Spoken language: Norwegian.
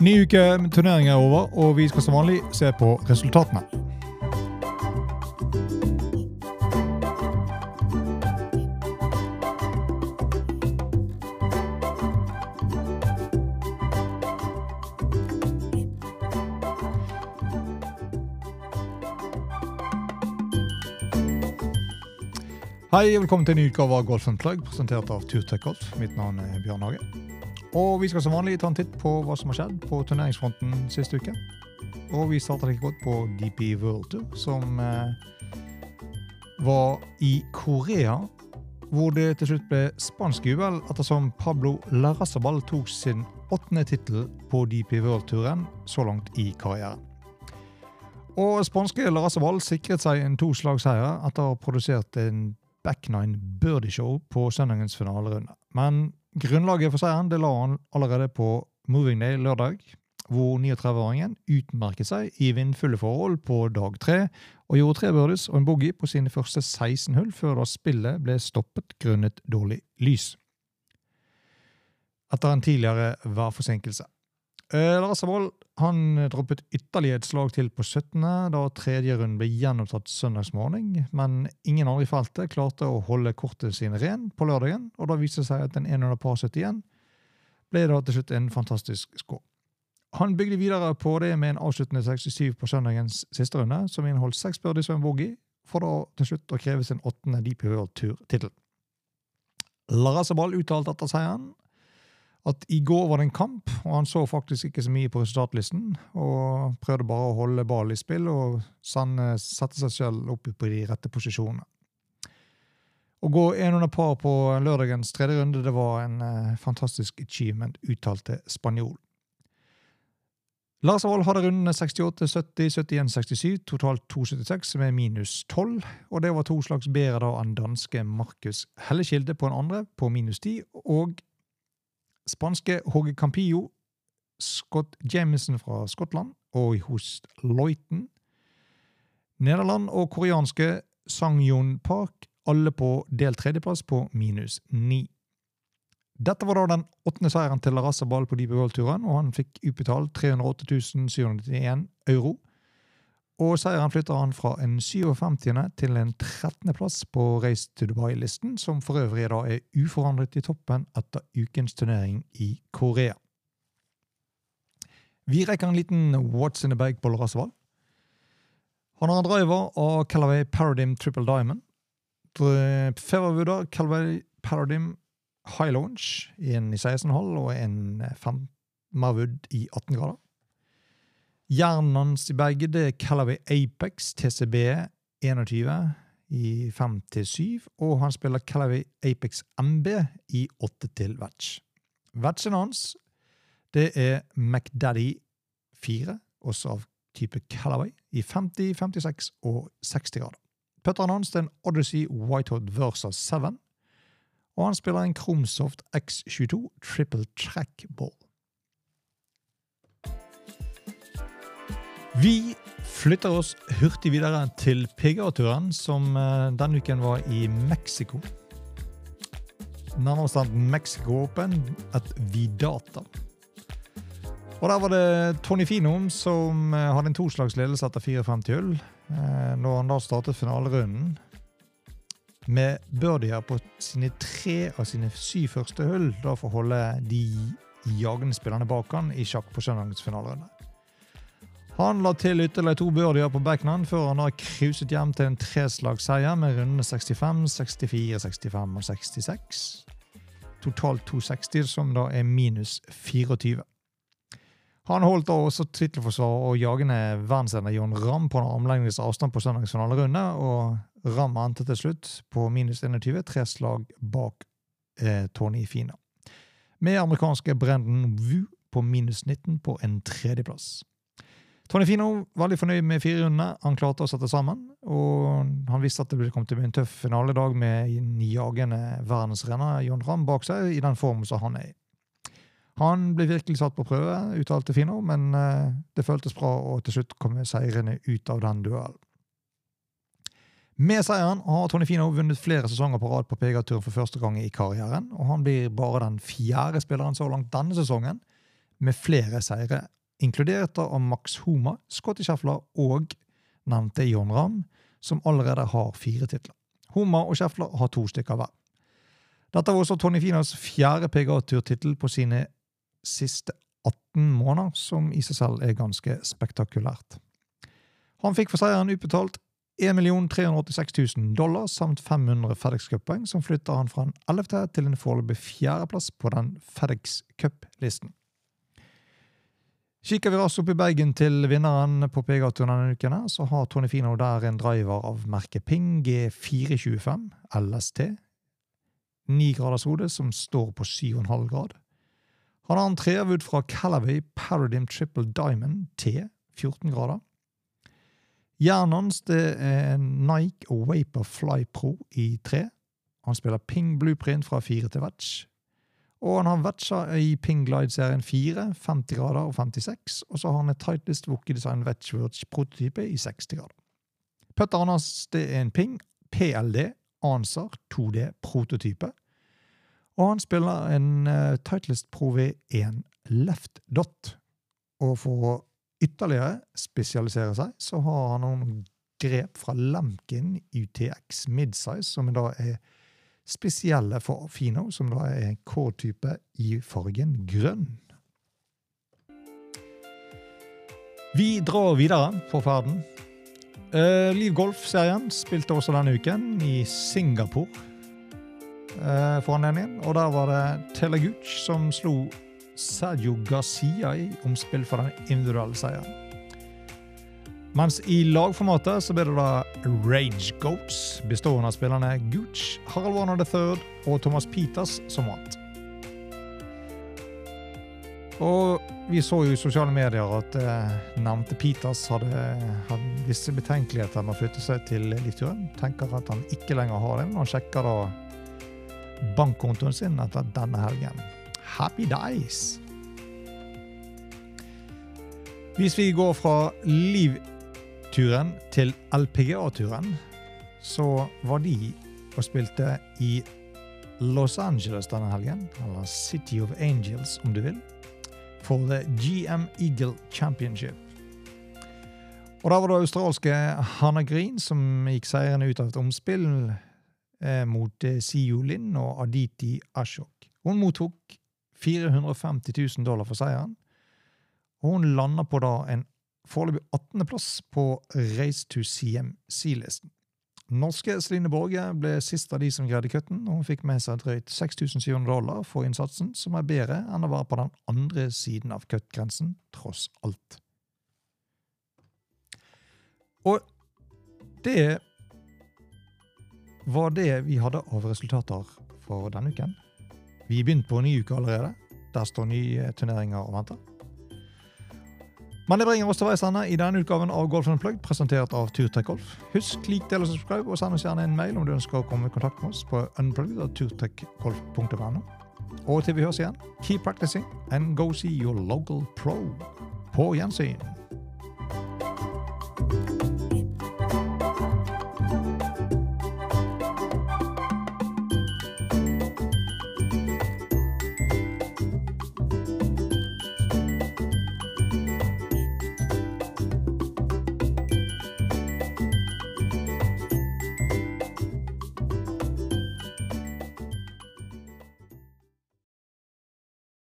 Ny uke turnering er over, og vi skal som vanlig se på resultatene. Hei og velkommen til en ny utgave av Golf Plug, presentert av Turtech Golf. Mitt navn er Bjørn Hage. Og vi skal som vanlig ta en titt på hva som har skjedd på turneringsfronten siste uke. Og vi starter like godt på DP World Tour, som eh, var i Korea. Hvor det til slutt ble spansk jubel ettersom Pablo Larrazabal tok sin åttende tittel på DP World-turen så langt i karrieren. Og spanske Larrazabal sikret seg en toslagsseier etter å ha produsert en backnine birdie show på søndagens finalerunde. Men grunnlaget for seieren det la han allerede på Moving Day lørdag, hvor 39-åringen utmerket seg i vindfulle forhold på dag tre og gjorde tre birdies og en boogie på sine første 16 hull før da spillet ble stoppet grunnet dårlig lys. Etter en tidligere værforsinkelse. Eh, Lars Avold han droppet ytterligere et slag til på 17., da tredje runde ble gjenopptatt søndagsmorgen, men ingen andre i feltet klarte å holde kortet sine ren på lørdagen, og da viste det seg at den 100 par 71 ble da til slutt en fantastisk score. Han bygde videre på det med en avsluttende 67 på søndagens siste runde, som inneholdt seks birdies og en boogie, for da til slutt å kreve sin åttende Deep World Tour-tittel. Larasabal uttalte etter seieren at i går var det en kamp, og han så faktisk ikke så mye på resultatlisten. Og prøvde bare å holde ballen i spill og sette seg selv opp på de rette posisjonene. Å gå 100 par på lørdagens tredje runde det var en eh, fantastisk achievement, uttalte spanjol. Lars Wold hadde rundene 68, 70, 71, 67, totalt 276 med minus 12. Og det var to slags bedre da enn danske Markus Hellekilde på en andre, på minus 10, og Spanske Håge Campillo, Scott Jameson fra Skottland og hos Loiten. Nederland og koreanske Sang-Yun Park, alle på del tredjeplass på minus ni. Dette var da den åttende seieren til Larrazabal på Deep World-turen, og han fikk utbetalt 308 791 euro. Og seieren flytter han fra en 57. til en 13. plass på Race to Dubai-listen, som for øvrig da er uforandret i toppen etter ukens turnering i Korea. Vi rekker en liten What's in the bag på Larasval. Han har en driver av Calaway Paradigm Triple Diamond. Fairwooder Calaway Paradigm High Launch, en i 16,5 og en 5 Marwood i 18 grader. Hjernen hans i begge det kaller vi Apex TCB 21 i 5 til 7, og han spiller Callaway Apex MB i 8 til Vetch. Vetchen hans det er McDaddy 4, også av type Callaway, i 50, 56 og 60 grader. Putteren hans er en Odyssey Whitehood Versa 7, og han spiller en Kromsoft X22 Triple Track Ball. Vi flytter oss hurtig videre til PGA-turen, som eh, denne uken var i Mexico. Nærmere bestemt Mexico Open, et Vidata. Og Der var det Tony Fino som eh, hadde en toslagsledelse etter 54 hull. Eh, når han da startet finalerunden med birdier på sine tre av sine syv første hull, da for å holde de jagende spillerne bak han i sjakk på søndagens finalerunde. Han la til ytterligere to birdier på backnand før han har cruiset hjem til en treslagsseier med rundene 65, 64, 65 og 66. Totalt 260, som da er minus 24. Han holdt da også tittelforsvar og jagende verdensender John Ramm på en armlengdes avstand på søndagens finalerunde, og Ramm endte til slutt på minus 21, tre slag bak eh, Tony Fina. Med amerikanske Brendan Wu på minus 19 på en tredjeplass. Tony Fino var veldig fornøyd med fire rundene. Han klarte å sette sammen. Og han visste at det kom til å bli en tøff finaledag med en jagende verdensrenner John Ramm bak seg, i den formen som han er i. Han ble virkelig satt på prøve, uttalte Fino, men uh, det føltes bra å til slutt komme seirende ut av den duellen. Med seieren har Tony Fino vunnet flere sesonger på rad på PGA-turen for første gang i karrieren, og han blir bare den fjerde spilleren så langt denne sesongen med flere seire, inkludert av Max Homa, Scotty Scheffler og nevnte John Ramm, som allerede har fire titler. Homa og Scheffler har to stykker hver. Dette var også Tony Finas fjerde PGA-turtittel på sine siste 18 måneder, som i seg selv er ganske spektakulært. Han fikk for seieren utbetalt 1 386 000 dollar samt 500 FedEx Cup-poeng, som flytter han fra en 11. til en foreløpig fjerdeplass på den FedEx Cup-listen. Kikker vi raskt opp i Bergen til vinneren på PGA-turen denne uken, så har Tony Fino der en driver av merket Ping G425 LST. 9 graders hode, som står på 7,5 grad. Han har en treavud fra Calaway Paradigm Triple Diamond T, 14 grader. Jernet hans er Nike og Vaper Fly Pro i tre. Han spiller Ping Blueprint fra 4 til Vetch. Og han har vetcha i Ping Glide-serien 4, 50 grader og 56. Og så har han et Tightlist Wookie Design Vetchwurch-prototype i 60 grader. Putteren hans det er en Ping PLD Ansar 2D-prototype. Og han spiller en uh, Titleist Pro V1 Left Dot. Og for å ytterligere spesialisere seg, så har han noen grep fra Lemkin UTX Midsize, som da er spesielle for Fino, som da er K-type i fargen grønn. Vi drar videre på ferden. Uh, Liv Golf-serien spilte også denne uken i Singapore uh, for anledningen. Og der var det Teleguch som slo Sergio Garcia i omspill for den individuelle seieren. Mens i lagformatet så ble det da Rage Goats, bestående av spillerne Gooch, Harald Warner III og Thomas Peters, som vant. Og vi så jo i sosiale medier at eh, nevnte Peters hadde, hadde visse betenkeligheter med å flytte seg til Litauen. Tenker at han ikke lenger har det, men han sjekker da bankkontoen sin etter denne helgen. Happy days! Hvis vi går fra Liv turen til LPGA-turen, så var de og spilte i Los Angeles denne helgen, eller City of Angels om du vil, for The GM Eagle Championship. Og Da var det australske Hannah Green som gikk seirende ut av et omspill eh, mot eh, Siu Lin og Aditi Ashok. Hun mottok 450 000 dollar for seieren, og hun lander på da en foreløpig 18.-plass på Race to CMC-listen. Norske Celine Borge ble sist av de som greide kutten, og hun fikk med seg drøyt 6700 dollar for innsatsen, som er bedre enn å være på den andre siden av kuttgrensen, tross alt. Og det var det vi hadde av resultater for denne uken. Vi begynte på en ny uke allerede. Der står nye turneringer og venter. Men det bringer oss til veis ende i denne utgaven av Golf Unplugged, presentert av Turtek Golf. Husk, lik, del og subscribe, og send oss gjerne en mail om du ønsker å komme i kontakt med oss på unplugged.turtekgolf.no. Og til vi høres igjen, keep practicing and go see your local pro. På gjensyn.